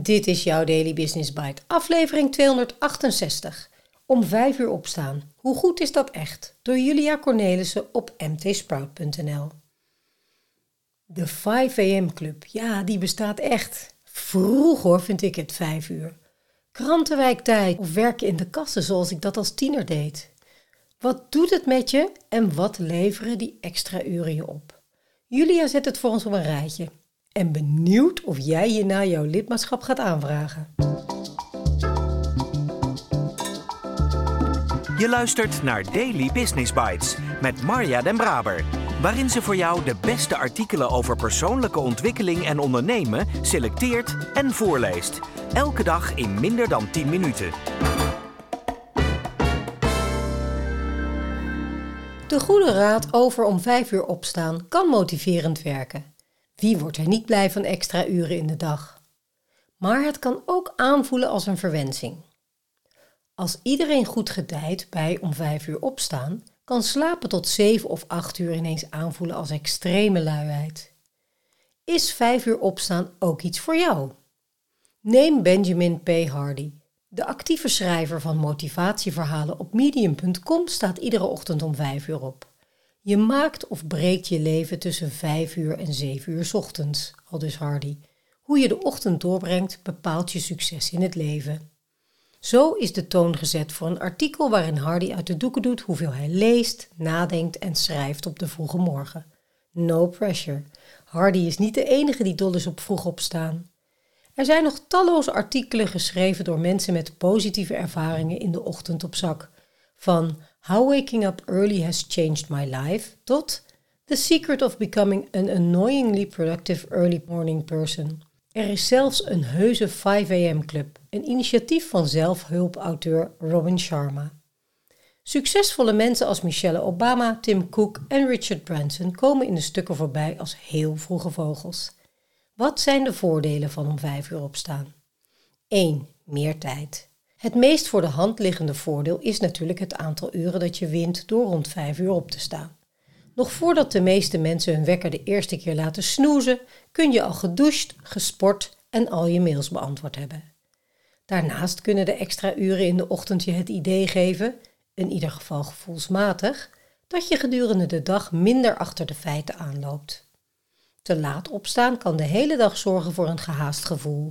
Dit is jouw Daily Business Bite, aflevering 268. Om 5 uur opstaan. Hoe goed is dat echt? Door Julia Cornelissen op mtsprout.nl. De 5 am club, ja, die bestaat echt. Vroeg hoor, vind ik het 5 uur. Krantenwijktijd of werken in de kassen zoals ik dat als tiener deed. Wat doet het met je en wat leveren die extra uren je op? Julia zet het voor ons op een rijtje en benieuwd of jij je na jouw lidmaatschap gaat aanvragen. Je luistert naar Daily Business Bites met Marja Den Braber, waarin ze voor jou de beste artikelen over persoonlijke ontwikkeling en ondernemen selecteert en voorleest. Elke dag in minder dan 10 minuten. De goede raad over om 5 uur opstaan kan motiverend werken. Wie wordt er niet blij van extra uren in de dag? Maar het kan ook aanvoelen als een verwensing. Als iedereen goed gedijt bij om 5 uur opstaan, kan slapen tot 7 of 8 uur ineens aanvoelen als extreme luiheid. Is 5 uur opstaan ook iets voor jou? Neem Benjamin P. Hardy. De actieve schrijver van motivatieverhalen op medium.com staat iedere ochtend om 5 uur op. Je maakt of breekt je leven tussen 5 uur en 7 uur ochtends, aldus Hardy. Hoe je de ochtend doorbrengt bepaalt je succes in het leven. Zo is de toon gezet voor een artikel waarin Hardy uit de doeken doet hoeveel hij leest, nadenkt en schrijft op de vroege morgen. No pressure. Hardy is niet de enige die dol is op vroeg opstaan. Er zijn nog talloze artikelen geschreven door mensen met positieve ervaringen in de ochtend op zak. Van How Waking Up Early Has Changed My Life tot The Secret of Becoming an Annoyingly Productive Early Morning Person. Er is zelfs een heuse 5 am club, een initiatief van zelfhulpauteur Robin Sharma. Succesvolle mensen als Michelle Obama, Tim Cook en Richard Branson komen in de stukken voorbij als heel vroege vogels. Wat zijn de voordelen van om 5 uur opstaan? 1. Meer tijd. Het meest voor de hand liggende voordeel is natuurlijk het aantal uren dat je wint door rond 5 uur op te staan. Nog voordat de meeste mensen hun wekker de eerste keer laten snoezen, kun je al gedoucht, gesport en al je mails beantwoord hebben. Daarnaast kunnen de extra uren in de ochtend je het idee geven, in ieder geval gevoelsmatig, dat je gedurende de dag minder achter de feiten aanloopt. Te laat opstaan kan de hele dag zorgen voor een gehaast gevoel.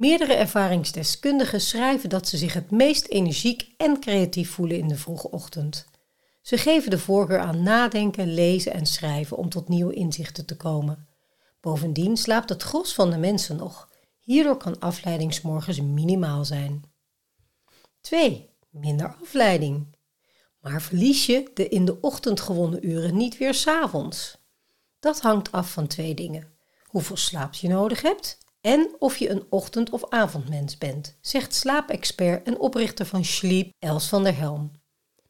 Meerdere ervaringsdeskundigen schrijven dat ze zich het meest energiek en creatief voelen in de vroege ochtend. Ze geven de voorkeur aan nadenken, lezen en schrijven om tot nieuwe inzichten te komen. Bovendien slaapt het gros van de mensen nog. Hierdoor kan afleiding morgens minimaal zijn. 2. Minder afleiding. Maar verlies je de in de ochtend gewonnen uren niet weer s'avonds? Dat hangt af van twee dingen. Hoeveel slaap je nodig hebt en of je een ochtend- of avondmens bent, zegt slaapexpert en oprichter van Sleep, Els van der Helm.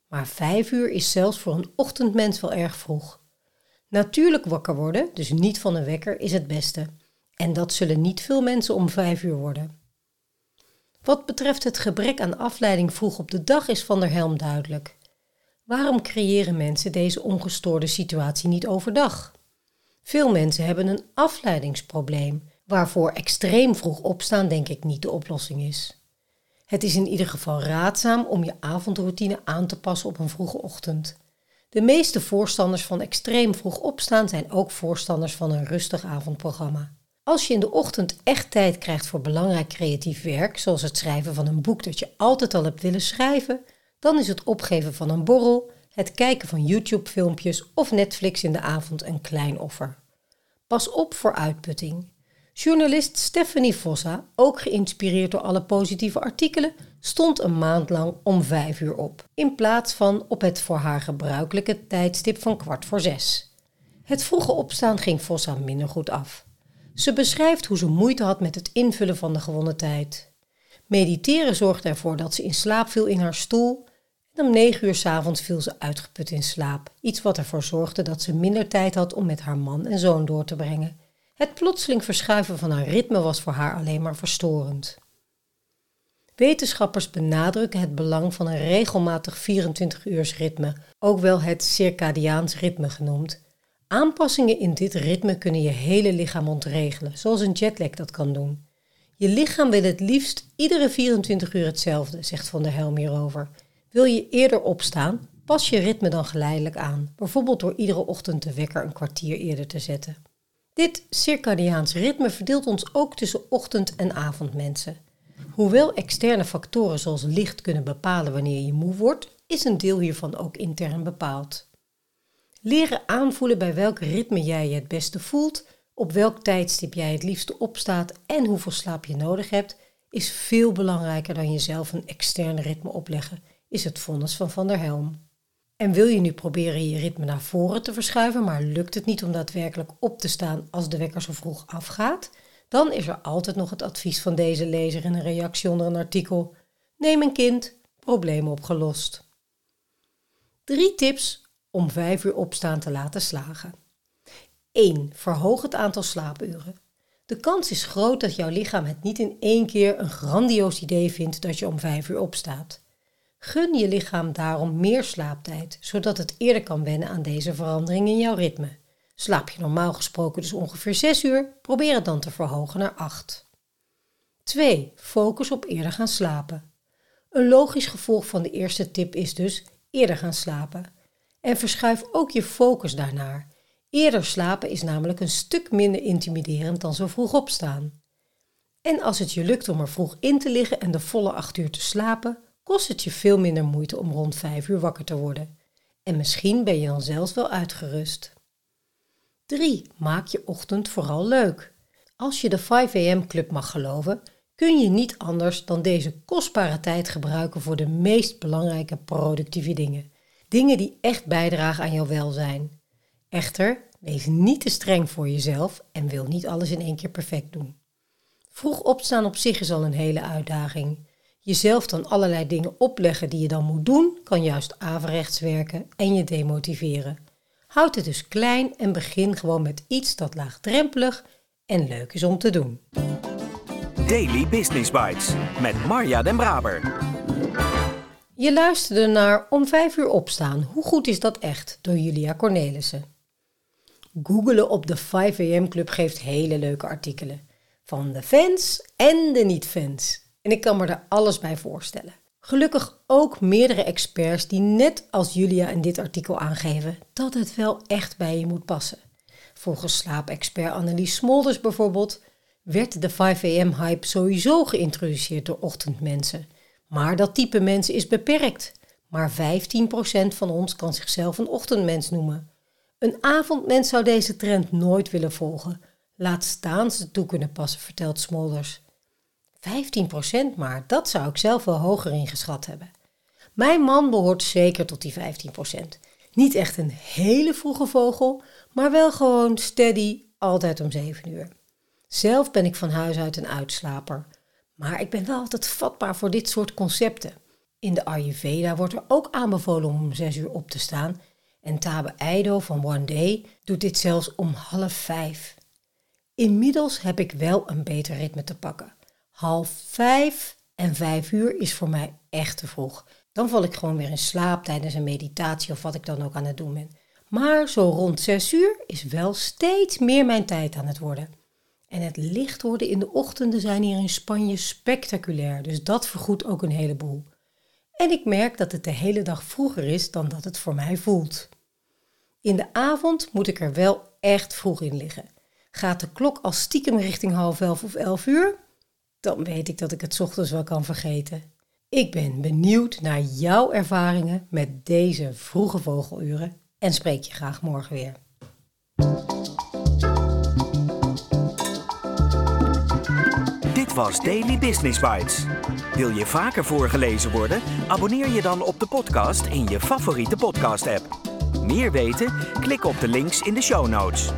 Maar vijf uur is zelfs voor een ochtendmens wel erg vroeg. Natuurlijk wakker worden, dus niet van een wekker, is het beste. En dat zullen niet veel mensen om vijf uur worden. Wat betreft het gebrek aan afleiding vroeg op de dag is Van der Helm duidelijk. Waarom creëren mensen deze ongestoorde situatie niet overdag? Veel mensen hebben een afleidingsprobleem waarvoor extreem vroeg opstaan denk ik niet de oplossing is. Het is in ieder geval raadzaam om je avondroutine aan te passen op een vroege ochtend. De meeste voorstanders van extreem vroeg opstaan zijn ook voorstanders van een rustig avondprogramma. Als je in de ochtend echt tijd krijgt voor belangrijk creatief werk, zoals het schrijven van een boek dat je altijd al hebt willen schrijven, dan is het opgeven van een borrel, het kijken van YouTube-filmpjes of Netflix in de avond een klein offer. Pas op voor uitputting. Journalist Stephanie Vossa, ook geïnspireerd door alle positieve artikelen, stond een maand lang om vijf uur op, in plaats van op het voor haar gebruikelijke tijdstip van kwart voor zes. Het vroege opstaan ging Vossa minder goed af. Ze beschrijft hoe ze moeite had met het invullen van de gewonnen tijd. Mediteren zorgde ervoor dat ze in slaap viel in haar stoel en om negen uur s avonds viel ze uitgeput in slaap, iets wat ervoor zorgde dat ze minder tijd had om met haar man en zoon door te brengen het plotseling verschuiven van haar ritme was voor haar alleen maar verstorend. Wetenschappers benadrukken het belang van een regelmatig 24 uurs ritme, ook wel het circadiaans ritme genoemd. Aanpassingen in dit ritme kunnen je hele lichaam ontregelen, zoals een jetlag dat kan doen. Je lichaam wil het liefst iedere 24 uur hetzelfde, zegt Van der Helm hierover. Wil je eerder opstaan, pas je ritme dan geleidelijk aan, bijvoorbeeld door iedere ochtend de wekker een kwartier eerder te zetten. Dit circadiaans ritme verdeelt ons ook tussen ochtend- en avondmensen. Hoewel externe factoren zoals licht kunnen bepalen wanneer je moe wordt, is een deel hiervan ook intern bepaald. Leren aanvoelen bij welk ritme jij je het beste voelt, op welk tijdstip jij het liefste opstaat en hoeveel slaap je nodig hebt, is veel belangrijker dan jezelf een externe ritme opleggen, is het vonnis van Van der Helm. En wil je nu proberen je ritme naar voren te verschuiven, maar lukt het niet om daadwerkelijk op te staan als de wekker zo vroeg afgaat, dan is er altijd nog het advies van deze lezer in een reactie onder een artikel: Neem een kind, probleem opgelost. Drie tips om vijf uur opstaan te laten slagen. 1. Verhoog het aantal slaapuren. De kans is groot dat jouw lichaam het niet in één keer een grandioos idee vindt dat je om vijf uur opstaat. Gun je lichaam daarom meer slaaptijd, zodat het eerder kan wennen aan deze verandering in jouw ritme. Slaap je normaal gesproken dus ongeveer 6 uur, probeer het dan te verhogen naar 8. 2. Focus op eerder gaan slapen. Een logisch gevolg van de eerste tip is dus eerder gaan slapen. En verschuif ook je focus daarnaar. Eerder slapen is namelijk een stuk minder intimiderend dan zo vroeg opstaan. En als het je lukt om er vroeg in te liggen en de volle 8 uur te slapen, kost het je veel minder moeite om rond 5 uur wakker te worden. En misschien ben je dan zelfs wel uitgerust. 3. Maak je ochtend vooral leuk. Als je de 5 am club mag geloven, kun je niet anders dan deze kostbare tijd gebruiken voor de meest belangrijke productieve dingen. Dingen die echt bijdragen aan jouw welzijn. Echter, wees niet te streng voor jezelf en wil niet alles in één keer perfect doen. Vroeg opstaan op zich is al een hele uitdaging. Jezelf dan allerlei dingen opleggen die je dan moet doen, kan juist averechts werken en je demotiveren. Houd het dus klein en begin gewoon met iets dat laagdrempelig en leuk is om te doen. Daily Business Bites met Marja Den Braber. Je luisterde naar Om 5 uur opstaan. Hoe goed is dat echt? Door Julia Cornelissen. Googelen op de 5 am Club geeft hele leuke artikelen. Van de fans en de niet-fans. En ik kan me er alles bij voorstellen. Gelukkig ook meerdere experts die net als Julia in dit artikel aangeven dat het wel echt bij je moet passen. Volgens slaapexpert Annelies Smolders bijvoorbeeld werd de 5 am hype sowieso geïntroduceerd door ochtendmensen. Maar dat type mensen is beperkt. Maar 15% van ons kan zichzelf een ochtendmens noemen. Een avondmens zou deze trend nooit willen volgen. Laat staan ze toe kunnen passen, vertelt Smolders. 15% maar, dat zou ik zelf wel hoger ingeschat hebben. Mijn man behoort zeker tot die 15%. Niet echt een hele vroege vogel, maar wel gewoon steady, altijd om 7 uur. Zelf ben ik van huis uit een uitslaper, maar ik ben wel altijd vatbaar voor dit soort concepten. In de Ayurveda wordt er ook aanbevolen om om 6 uur op te staan en Tabe Eido van One Day doet dit zelfs om half vijf. Inmiddels heb ik wel een beter ritme te pakken. Half vijf en vijf uur is voor mij echt te vroeg. Dan val ik gewoon weer in slaap tijdens een meditatie of wat ik dan ook aan het doen ben. Maar zo rond zes uur is wel steeds meer mijn tijd aan het worden. En het licht worden in de ochtenden zijn hier in Spanje spectaculair, dus dat vergoedt ook een heleboel. En ik merk dat het de hele dag vroeger is dan dat het voor mij voelt. In de avond moet ik er wel echt vroeg in liggen. Gaat de klok al stiekem richting half elf of elf uur? Dan weet ik dat ik het ochtends wel kan vergeten. Ik ben benieuwd naar jouw ervaringen met deze vroege vogeluren en spreek je graag morgen weer. Dit was Daily Business Bites. Wil je vaker voorgelezen worden? Abonneer je dan op de podcast in je favoriete podcast-app. Meer weten? Klik op de links in de show notes.